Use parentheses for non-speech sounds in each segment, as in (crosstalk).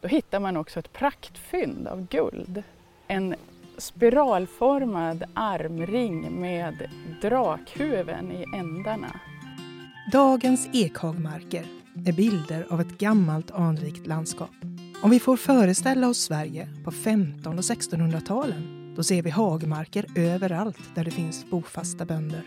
Då hittar man också ett praktfynd av guld. En spiralformad armring med drakhuven i ändarna. Dagens ekhagmarker är bilder av ett gammalt anrikt landskap. Om vi får föreställa oss Sverige på 1500 och 1600-talen då ser vi hagmarker överallt där det finns bofasta bönder.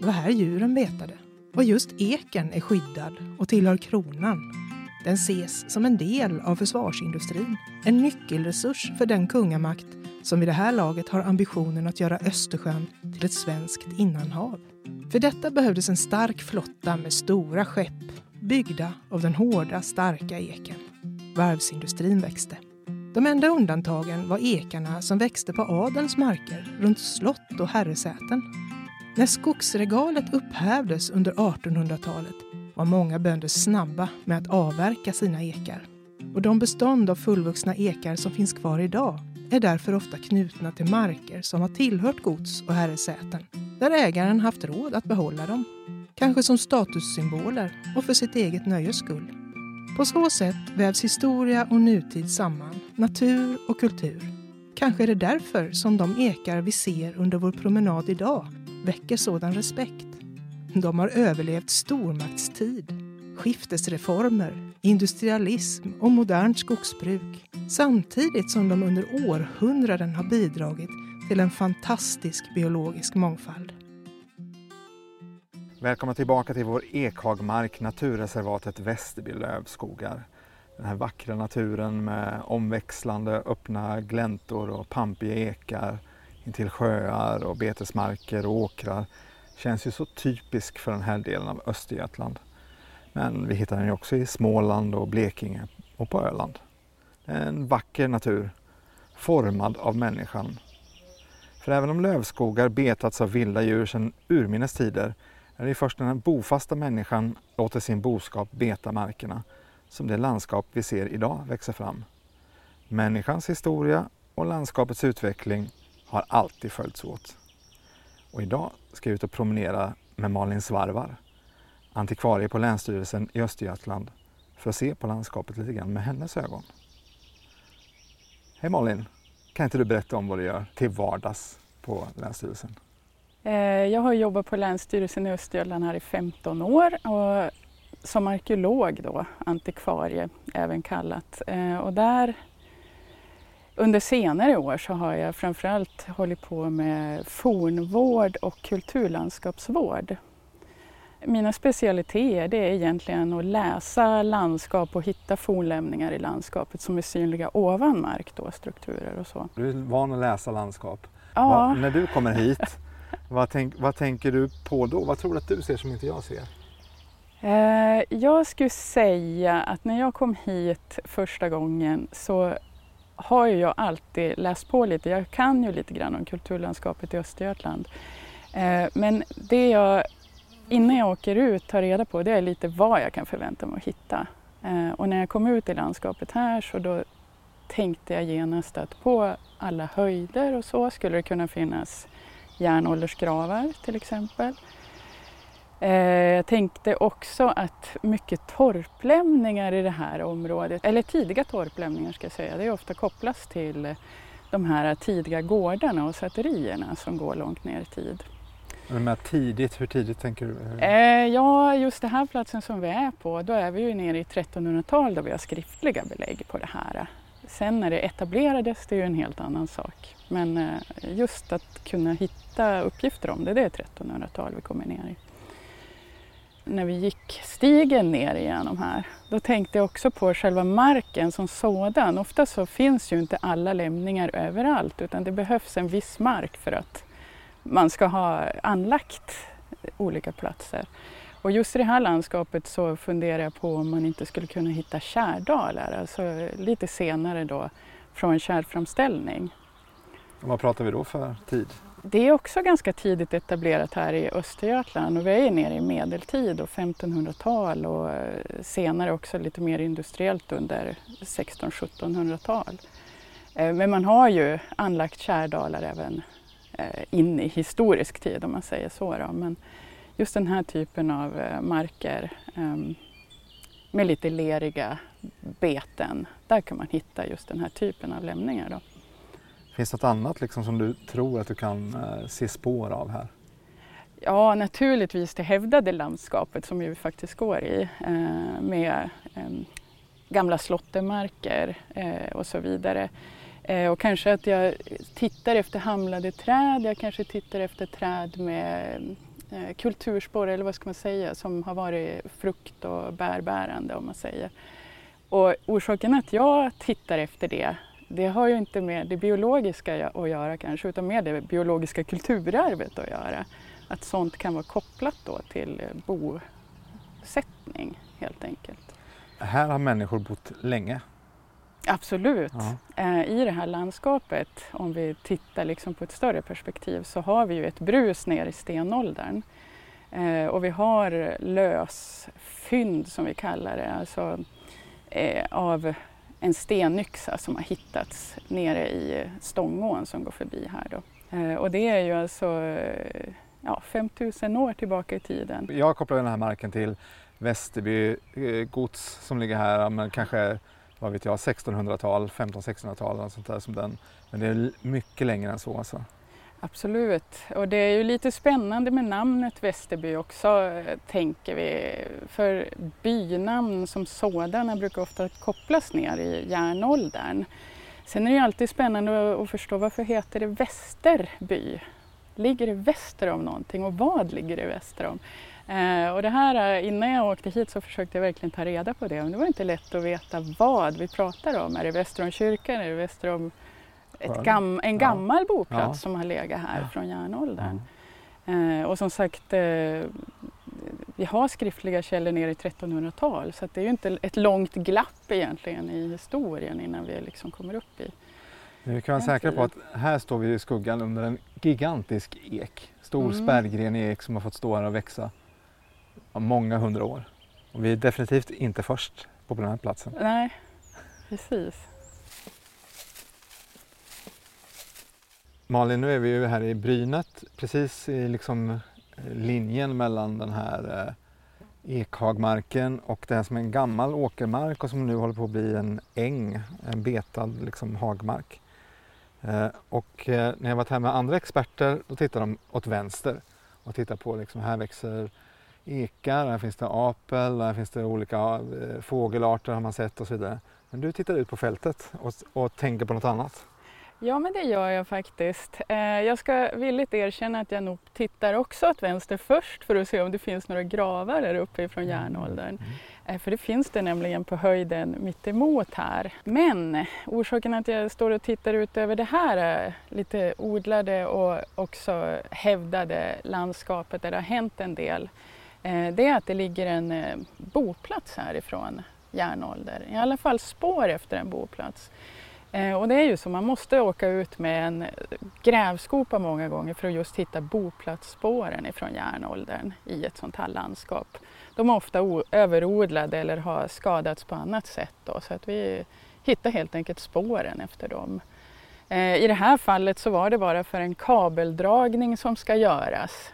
Det var här djuren betade. Och just eken är skyddad och tillhör kronan. Den ses som en del av försvarsindustrin. En nyckelresurs för den kungamakt som vid det här laget har ambitionen att göra Östersjön till ett svenskt innanhav. För detta behövdes en stark flotta med stora skepp byggda av den hårda, starka eken. Varvsindustrin växte. De enda undantagen var ekarna som växte på adelns marker runt slott och herresäten. När skogsregalet upphävdes under 1800-talet var många bönder snabba med att avverka sina ekar. Och de bestånd av fullvuxna ekar som finns kvar idag är därför ofta knutna till marker som har tillhört gods och herresäten, där ägaren haft råd att behålla dem. Kanske som statussymboler och för sitt eget nöjes skull. På så sätt vävs historia och nutid samman, natur och kultur. Kanske är det därför som de ekar vi ser under vår promenad idag väcker sådan respekt. De har överlevt stormaktstid, skiftesreformer, industrialism och modernt skogsbruk samtidigt som de under århundraden har bidragit till en fantastisk biologisk mångfald. Välkomna tillbaka till vår Ekhagmark, naturreservatet Västerby lövskogar. Den här vackra naturen med omväxlande öppna gläntor och pampiga ekar intill sjöar och betesmarker och åkrar känns ju så typisk för den här delen av Östergötland. Men vi hittar den ju också i Småland och Blekinge och på Öland. En vacker natur, formad av människan. För även om lövskogar betats av vilda djur sedan urminnes tider är det först när den bofasta människan låter sin boskap beta markerna som det landskap vi ser idag växer fram. Människans historia och landskapets utveckling har alltid följts åt. Och idag ska jag ut och promenera med Malin Svarvar, antikvarie på Länsstyrelsen i Östergötland, för att se på landskapet lite grann med hennes ögon. Hej Malin! Kan inte du berätta om vad du gör till vardags på Länsstyrelsen? Eh, jag har jobbat på Länsstyrelsen i Östergötland här i 15 år och som arkeolog då, antikvarie även kallat. Eh, och där under senare år så har jag framförallt hållit på med fornvård och kulturlandskapsvård. Mina specialiteter det är egentligen att läsa landskap och hitta fornlämningar i landskapet som är synliga ovan mark, då, strukturer och så. Du är van att läsa landskap. Ja. Va, när du kommer hit, vad, tänk, vad tänker du på då? Vad tror du att du ser som inte jag ser? Eh, jag skulle säga att när jag kom hit första gången så har jag alltid läst på lite. Jag kan ju lite grann om kulturlandskapet i Östergötland. Eh, men det jag innan jag åker ut tar reda på det är lite vad jag kan förvänta mig att hitta. Eh, och när jag kom ut i landskapet här så då tänkte jag genast att på alla höjder och så skulle det kunna finnas järnåldersgravar till exempel. Eh, jag tänkte också att mycket torplämningar i det här området, eller tidiga torplämningar ska jag säga, det är ofta kopplas till de här tidiga gårdarna och säterierna som går långt ner i tid. Men tidigt, hur tidigt tänker du? Eh, ja, just den här platsen som vi är på, då är vi ju nere i 1300-tal då vi har skriftliga belägg på det här. Sen när det etablerades, det är ju en helt annan sak. Men eh, just att kunna hitta uppgifter om det, det är 1300-tal vi kommer ner i när vi gick stigen ner igenom här, då tänkte jag också på själva marken som sådan. Ofta så finns ju inte alla lämningar överallt utan det behövs en viss mark för att man ska ha anlagt olika platser. Och just i det här landskapet så funderar jag på om man inte skulle kunna hitta kärdalar, alltså lite senare då från kärframställning. vad pratar vi då för tid? Det är också ganska tidigt etablerat här i Östergötland och vi är nere i medeltid och 1500-tal och eh, senare också lite mer industriellt under 1600-1700-tal. Eh, men man har ju anlagt kärdalar även eh, in i historisk tid om man säger så. Då. Men just den här typen av marker ehm, med lite leriga beten. Där kan man hitta just den här typen av lämningar. Då. Finns det något annat liksom som du tror att du kan eh, se spår av här? Ja, naturligtvis det hävdade landskapet som vi faktiskt går i eh, med eh, gamla slåttermarker och så vidare. Och kanske att jag tittar efter hamlade träd, jag kanske tittar efter träd med kulturspår eller vad ska man säga som har varit frukt och bärbärande om man säger. Och orsaken att jag tittar efter det det har ju inte med det biologiska att göra kanske utan med det biologiska kulturarvet att göra. Att sånt kan vara kopplat då till bosättning helt enkelt. Här har människor bott länge. Absolut. Ja. Eh, I det här landskapet, om vi tittar liksom på ett större perspektiv, så har vi ju ett brus ner i stenåldern. Eh, och vi har lösfynd som vi kallar det, alltså eh, av en stenyxa som har hittats nere i Stångån som går förbi här. Då. Eh, och det är ju alltså ja, 5000 år tillbaka i tiden. Jag kopplar den här marken till Västerby eh, gods som ligger här, men kanske vad vet jag, 1600-tal, 1500-1600-tal och sånt där som den. Men det är mycket längre än så alltså. Absolut, och det är ju lite spännande med namnet Västerby också eh, tänker vi. För bynamn som sådana brukar ofta kopplas ner i järnåldern. Sen är det ju alltid spännande att förstå varför heter det Västerby? Ligger det väster om någonting och vad ligger det väster om? Eh, och det här, eh, innan jag åkte hit så försökte jag verkligen ta reda på det. Men det var inte lätt att veta vad vi pratar om. Är det väster om kyrkan? Är det väster om gam, en gammal ja. boplats som har legat här från järnåldern? Eh, och som sagt, eh, vi har skriftliga källor ner i 1300-tal så det är ju inte ett långt glapp egentligen i historien innan vi liksom kommer upp i vi kan vara säkra på att här står vi i skuggan under en gigantisk ek. Stor mm. spärrgren ek som har fått stå här och växa många hundra år. Och vi är definitivt inte först på den här platsen. Nej, precis. Malin, nu är vi ju här i Brynet, precis i liksom eh, linjen mellan den här eh, ekhagmarken och det här som är en gammal åkermark och som nu håller på att bli en äng, en betad liksom hagmark. Eh, och när jag varit här med andra experter då tittar de åt vänster och tittar på liksom här växer ekar, här finns det apel, här finns det olika fågelarter har man sett och så vidare. Men du tittar ut på fältet och, och tänker på något annat? Ja, men det gör jag faktiskt. Eh, jag ska villigt erkänna att jag nog tittar också åt vänster först för att se om det finns några gravar där uppe ifrån mm. järnåldern. Mm. Eh, för det finns det nämligen på höjden mittemot här. Men orsaken att jag står och tittar ut över det här lite odlade och också hävdade landskapet där det har hänt en del Eh, det är att det ligger en eh, boplats härifrån järnålder, i alla fall spår efter en boplats. Eh, och det är ju så, man måste åka ut med en grävskopa många gånger för att just hitta boplatsspåren ifrån järnåldern i ett sånt här landskap. De är ofta överodlade eller har skadats på annat sätt då, så att vi hittar helt enkelt spåren efter dem. Eh, I det här fallet så var det bara för en kabeldragning som ska göras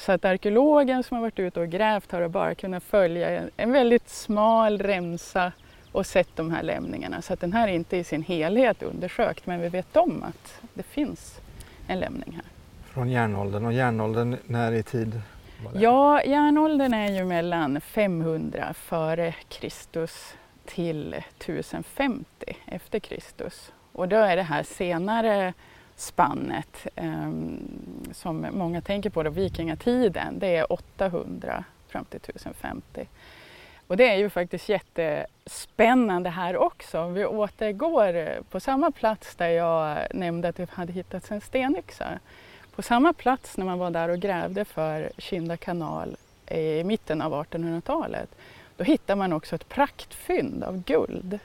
så att arkeologen som har varit ute och grävt har bara kunnat följa en väldigt smal remsa och sett de här lämningarna. Så att den här är inte i sin helhet undersökt men vi vet om att det finns en lämning här. Från järnåldern och järnåldern när i tid? Ja, järnåldern är ju mellan 500 före Kristus till 1050 efter Kristus. Och då är det här senare spannet eh, som många tänker på, då, vikingatiden, det är 800 fram till 1050. Och det är ju faktiskt jättespännande här också. Vi återgår eh, på samma plats där jag nämnde att det hade hittats en stenyxa. På samma plats när man var där och grävde för Kinda kanal i mitten av 1800-talet, då hittar man också ett praktfynd av guld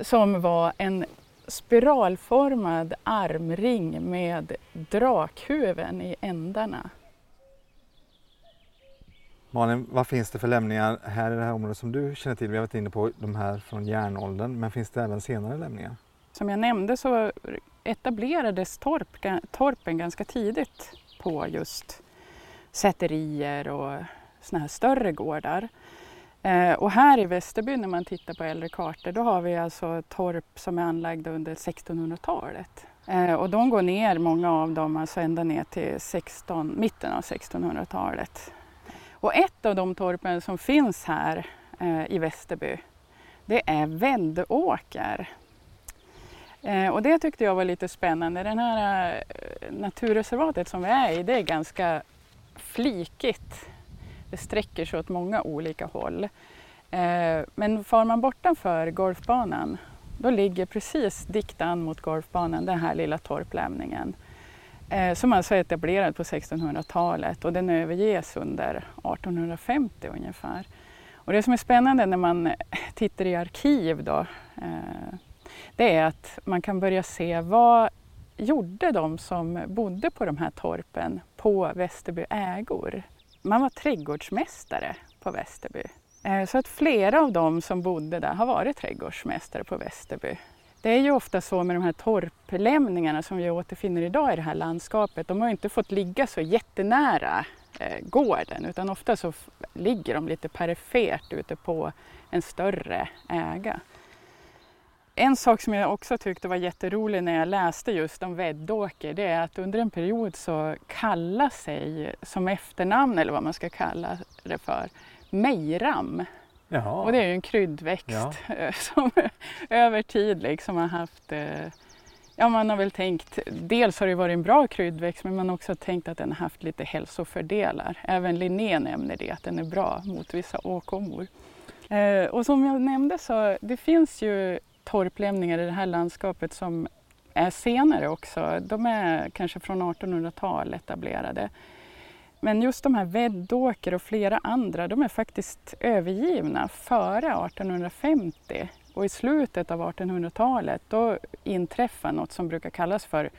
som var en spiralformad armring med drakhuven i ändarna. Malin, vad finns det för lämningar här i det här området som du känner till? Vi har varit inne på de här från järnåldern, men finns det även senare lämningar? Som jag nämnde så etablerades torp, torpen ganska tidigt på just säterier och såna här större gårdar. Eh, och här i Västerby när man tittar på äldre kartor då har vi alltså torp som är anlagda under 1600-talet. Eh, och de går ner, många av dem, alltså ända ner till 16, mitten av 1600-talet. Och ett av de torpen som finns här eh, i Västerby det är Väddåker. Eh, och det tyckte jag var lite spännande. Det här eh, naturreservatet som vi är i det är ganska flikigt. Det sträcker sig åt många olika håll. Eh, men far man bortanför golfbanan då ligger precis dikt an mot golfbanan den här lilla torplämningen eh, som alltså är etablerad på 1600-talet och den överges under 1850 ungefär. Och det som är spännande när man (laughs) tittar i arkiv då, eh, det är att man kan börja se vad gjorde de som bodde på de här torpen på Västerby ägor? Man var trädgårdsmästare på Västerby. Eh, så att flera av dem som bodde där har varit trädgårdsmästare på Västerby. Det är ju ofta så med de här torplämningarna som vi återfinner idag i det här landskapet. De har inte fått ligga så jättenära eh, gården utan ofta så ligger de lite perifert ute på en större äga. En sak som jag också tyckte var jätterolig när jag läste just om Väddåker det är att under en period så kallar sig som efternamn eller vad man ska kalla det för mejram. Jaha. Och det är ju en kryddväxt Ja. som (laughs) över tid liksom har haft eh, Ja, man har väl tänkt, dels har det varit en bra kryddväxt men man har också tänkt att den har haft lite hälsofördelar. Även Linné nämner det, att den är bra mot vissa åkommor. Eh, och som jag nämnde så det finns ju torplämningar i det här landskapet som är senare också. De är kanske från 1800-tal etablerade. Men just de här Väddåker och flera andra, de är faktiskt övergivna före 1850. Och i slutet av 1800-talet då inträffar något som brukar kallas för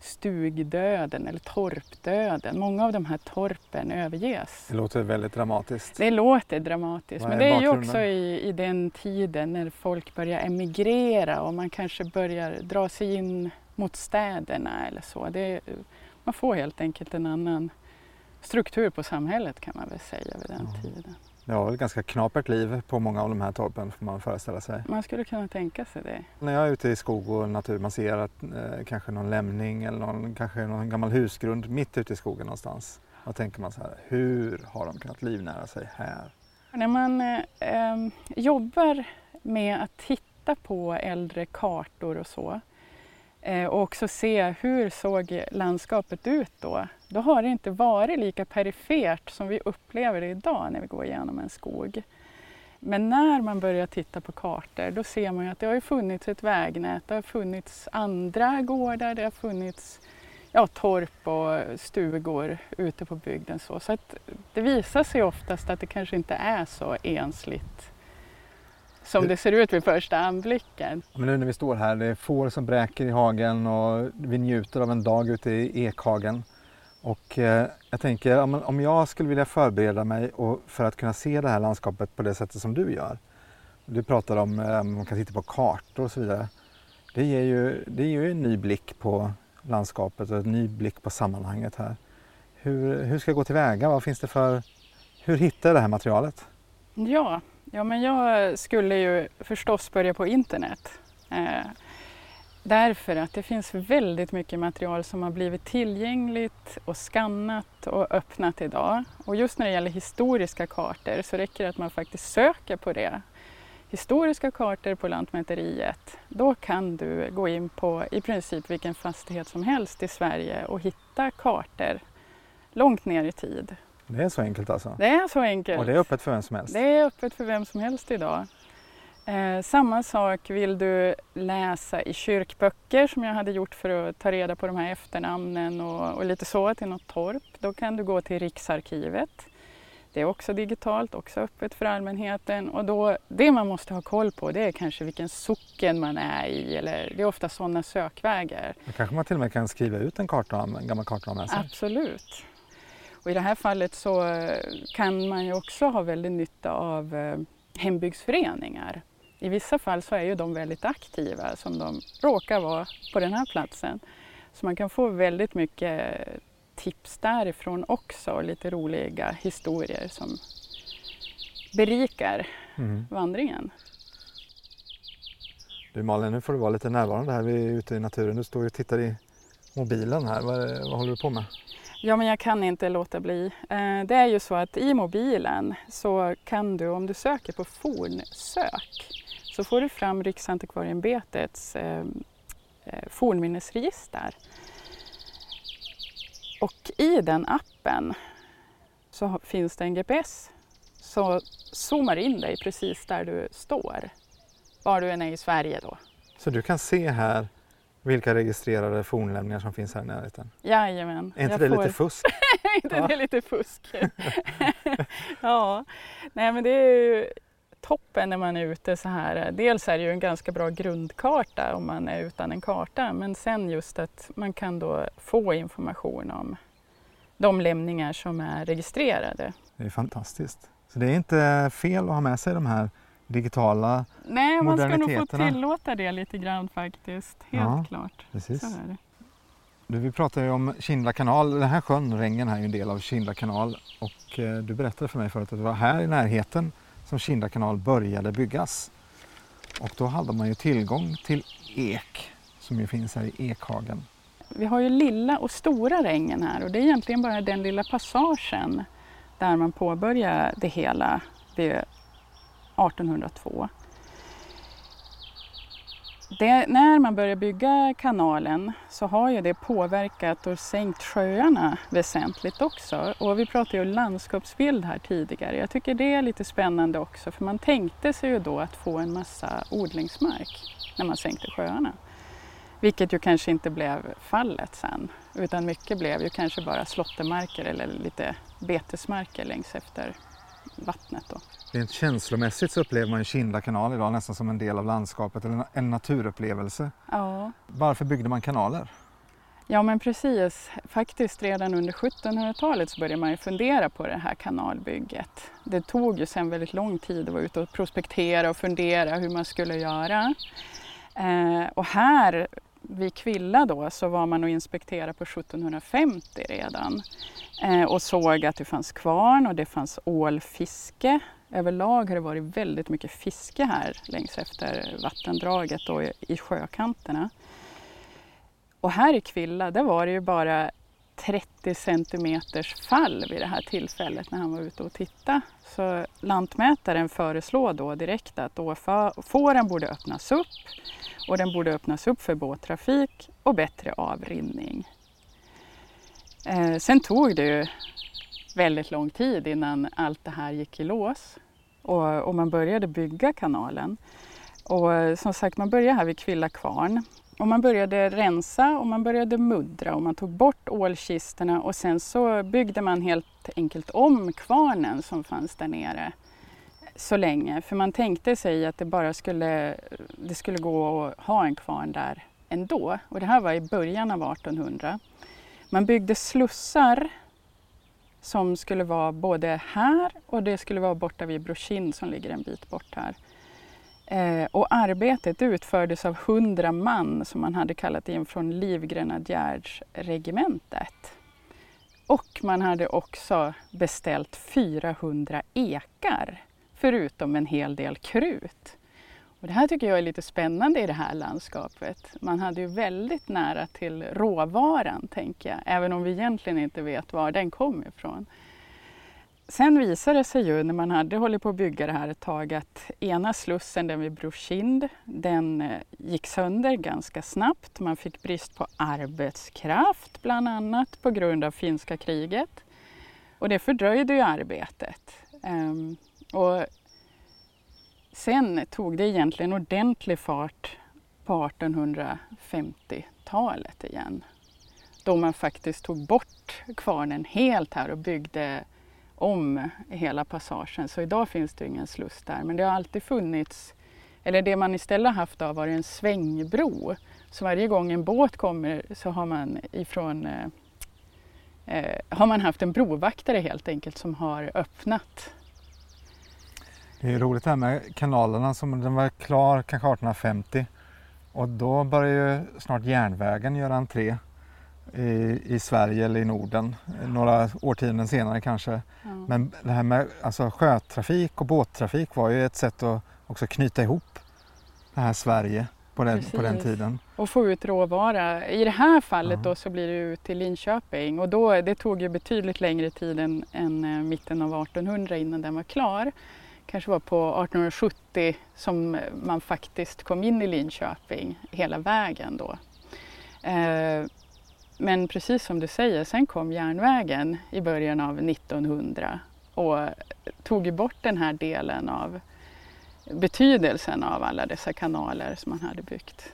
stugdöden eller torpdöden. Många av de här torpen överges. Det låter väldigt dramatiskt. Det låter dramatiskt, men det är ju också i, i den tiden när folk börjar emigrera och man kanske börjar dra sig in mot städerna eller så. Det, man får helt enkelt en annan struktur på samhället kan man väl säga vid den Ja. tiden. Det var väl ett ganska knapert liv på många av de här torpen får man föreställa sig. Man skulle kunna tänka sig det. När jag är ute i skog och natur man ser att eh, kanske någon lämning eller någon, kanske någon gammal husgrund mitt ute i skogen någonstans. Då tänker man så här, hur har de kunnat livnära sig här? När man eh, jobbar med att titta på äldre kartor och så eh, och också se hur såg landskapet ut då? Då har det inte varit lika perifert som vi upplever det idag när vi går igenom en skog. Men när man börjar titta på kartor då ser man ju att det har funnits ett vägnät, det har funnits andra gårdar, det har funnits ja, torp och stugor ute på bygden. Så, så att det visar sig oftast att det kanske inte är så ensligt som det ser ut vid första anblicken. Men nu när vi står här, det är får som bräker i hagen och vi njuter av en dag ute i ekhagen. Och eh, jag tänker om, om jag skulle vilja förbereda mig och för att kunna se det här landskapet på det sättet som du gör. Du pratar om eh, man kan titta på kartor och så vidare. Det ger ju, det ger ju en ny blick på landskapet och en ny blick på sammanhanget här. Hur, hur ska jag gå tillväga? Vad finns det för, hur hittar jag det här materialet? Ja, ja men jag skulle ju förstås börja på internet. Eh, därför att det finns väldigt mycket material som har blivit tillgängligt och skannat och öppnat idag. Och just när det gäller historiska kartor så räcker det att man faktiskt söker på det. Historiska kartor på Lantmäteriet. Då kan du gå in på i princip vilken fastighet som helst i Sverige och hitta kartor långt ner i tid. Det är så enkelt alltså? Det är så enkelt. Och det är öppet för vem som helst? Det är öppet för vem som helst idag. Eh, samma sak vill du läsa i kyrkböcker som jag hade gjort för att ta reda på de här efternamnen och, och lite så till något torp. Då kan du gå till Riksarkivet. Det är också digitalt, också öppet för allmänheten. Och då, det man måste ha koll på det är kanske vilken socken man är i. Eller, det är ofta sådana sökvägar. Då kanske man till och med kan skriva ut en, karta, en gammal karta med sig? Absolut. Och i det här fallet så kan man ju också ha väldigt nytta av eh, hembygdsföreningar. I vissa fall så är ju de väldigt aktiva som de råkar vara på den här platsen. Så man kan få väldigt mycket tips därifrån också och lite roliga historier som berikar mm. vandringen. Du Malin, nu får du vara lite närvarande här. Vi är ute i naturen. Du står och tittar i mobilen här. Vad, vad håller du på med? Ja, men jag kan inte låta bli. Eh, det är ju så att i mobilen så kan du, om du söker på fornsök, så får du fram Riksantikvarieämbetets eh, eh, fornminnesregister. Och i den appen så finns det en GPS som zoomar in dig precis där du står, var du än är i Sverige då. Så du kan se här vilka registrerade fornlämningar som finns här i närheten? Jajamän. Är inte det får... lite fusk? (laughs) inte ja. det lite fusk? (laughs) (laughs) ja, nej men det är ju toppen när man är ute så här. Dels är det ju en ganska bra grundkarta om man är utan en karta men sen just att man kan då få information om de lämningar som är registrerade. Det är fantastiskt. Så det är inte fel att ha med sig de här digitala Nej, man ska nog få tillåta det lite grann faktiskt. Helt ja, klart. Precis. Du, vi pratar ju om Kindla kanal. Den här sjön, Rängen, är ju en del av Kindla kanal. Och eh, du berättade för mig förut att det var här i närheten som Kinda kanal började byggas. Och då hade man ju tillgång till ek som ju finns här i Ekhagen. Vi har ju lilla och stora Rängen här och det är egentligen bara den lilla passagen där man påbörjade det hela vid 1802. Det, när man började bygga kanalen så har ju det påverkat och sänkt sjöarna väsentligt också. Och vi pratade ju landskapsbild här tidigare. Jag tycker det är lite spännande också för man tänkte sig ju då att få en massa odlingsmark när man sänkte sjöarna. Vilket ju kanske inte blev fallet sen utan mycket blev ju kanske bara slåttermarker eller lite betesmarker längs efter vattnet. Då. Rent känslomässigt så upplever man Kinda kanal idag nästan som en del av landskapet, eller en naturupplevelse. Ja. Varför byggde man kanaler? Ja men precis, faktiskt redan under 1700-talet så började man ju fundera på det här kanalbygget. Det tog ju sen väldigt lång tid att vara ute och prospektera och fundera hur man skulle göra. Eh, och här vid Kvilla då så var man och inspekterade på 1750 redan eh, och såg att det fanns kvarn och det fanns ålfiske. Överlag har det varit väldigt mycket fiske här längs efter vattendraget och i sjökanterna. Och här i Kvilla, där var det ju bara 30 centimeters fall vid det här tillfället när han var ute och tittade. Så lantmätaren föreslår då direkt att fåren borde öppnas upp och den borde öppnas upp för båttrafik och bättre avrinning. Eh, sen tog det ju väldigt lång tid innan allt det här gick i lås och, och man började bygga kanalen. Och som sagt, man började här vid Kvilla kvarn och man började rensa och man började muddra och man tog bort ålkisterna och sen så byggde man helt enkelt om kvarnen som fanns där nere så länge. För man tänkte sig att det bara skulle, det skulle gå att ha en kvarn där ändå. Och det här var i början av 1800. Man byggde slussar som skulle vara både här och det skulle vara borta vid Brokind som ligger en bit bort här. Eh, och arbetet utfördes av 100 man som man hade kallat in från Livgrenadjärsregementet. Och man hade också beställt 400 ekar förutom en hel del krut. Och det här tycker jag är lite spännande i det här landskapet. Man hade ju väldigt nära till råvaran, tänker jag, även om vi egentligen inte vet var den kom ifrån. Sen visade det sig ju när man hade hållit på att bygga det här ett tag att ena slussen, den vid Brokind, den eh, gick sönder ganska snabbt. Man fick brist på arbetskraft bland annat på grund av finska kriget. Och det fördröjde ju arbetet. Um, och sen tog det egentligen ordentlig fart på 1850-talet igen. Då man faktiskt tog bort kvarnen helt här och byggde om hela passagen. Så idag finns det ingen sluss där. Men det har alltid funnits, eller det man istället haft har varit en svängbro. Så varje gång en båt kommer så har man ifrån eh, eh har man haft en brovaktare helt enkelt som har öppnat det är roligt det här med kanalerna som den var klar kanske 1850 och då började ju snart järnvägen göra entré i, i Sverige eller i Norden, några årtionden senare kanske. Ja. Men det här med alltså, sjötrafik och båttrafik var ju ett sätt att också knyta ihop det här Sverige på den, på den tiden. Och få ut råvara. I det här fallet Ja. då så blir det ut till Linköping och då, det tog ju betydligt längre tid än, än eh, mitten av 1800 innan den var klar. Kanske var på 1870 som man faktiskt kom in i Linköping hela vägen då. Eh, men precis som du säger, sen kom järnvägen i början av 1900 och tog bort den här delen av betydelsen av alla dessa kanaler som man hade byggt.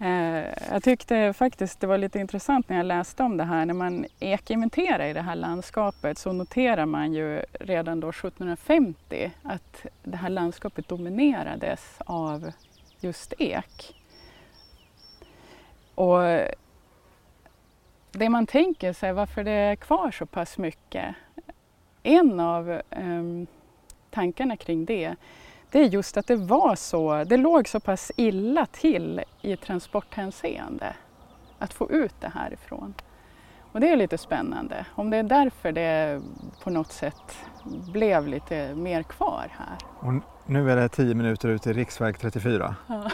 Eh, jag tyckte faktiskt det var lite intressant när jag läste om det här. När man ekinventerar i det här landskapet så noterar man ju redan då 1750 att det här landskapet dominerades av just ek. Och det man tänker sig varför det är kvar så pass mycket. En av ehm, tankarna kring det det är just att det var så, det låg så pass illa till i transporthänseende att få ut det härifrån. Och det är lite spännande, om det är därför det på något sätt blev lite mer kvar här. Och nu är det 10 minuter ut till riksväg 34. Ja.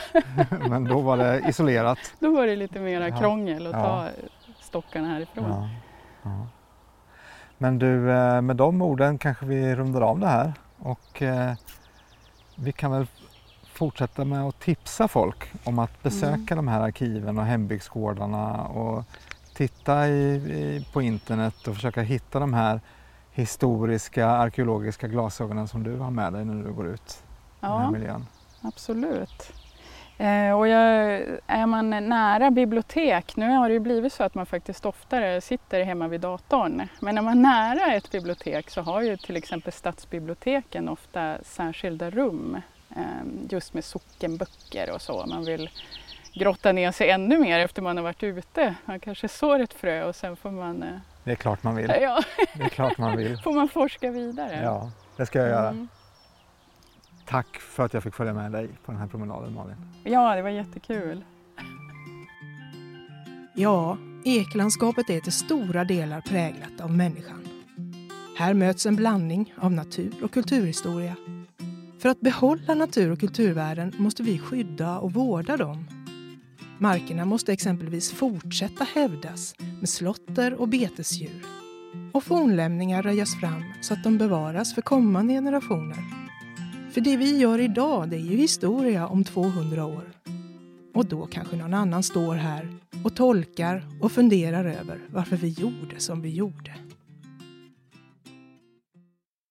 (laughs) Men då var det isolerat. Då var det lite mera krångel att Ja. ta stockarna härifrån. Ja. Ja. Men du, eh, med de orden kanske vi rundar av det här och eh, vi kan väl fortsätta med att tipsa folk om att besöka Mm. de här arkiven och hembygdsgårdarna och titta i, i, på internet och försöka hitta de här historiska arkeologiska glasögonen som du har med dig när du går ut i den här miljön. Absolut. Eh, och jag, är man nära bibliotek, nu har det ju blivit så att man faktiskt oftare sitter hemma vid datorn, men är man nära ett bibliotek så har ju till exempel stadsbiblioteken ofta särskilda rum eh, just med sockenböcker och så. Man vill grotta ner sig ännu mer efter man har varit ute. Man kanske sår ett frö och sen får man, eh, Det är klart man vill. ja, Det är klart man vill. (laughs) får man forska vidare. Ja, det ska jag göra. Mm. Tack för att jag fick följa med dig på den här promenaden Malin. ja, det var jättekul. Ja, eklandskapet är till stora delar präglat av människan. Här möts en blandning av natur och kulturhistoria. För att behålla natur och kulturvärden måste vi skydda och vårda dem. Markerna måste exempelvis fortsätta hävdas med slotter och betesdjur. Och fornlämningar röjas fram så att de bevaras för kommande generationer. För det vi gör idag, det är ju historia om 200 år. Och då kanske någon annan står här och tolkar och funderar över varför vi gjorde som vi gjorde.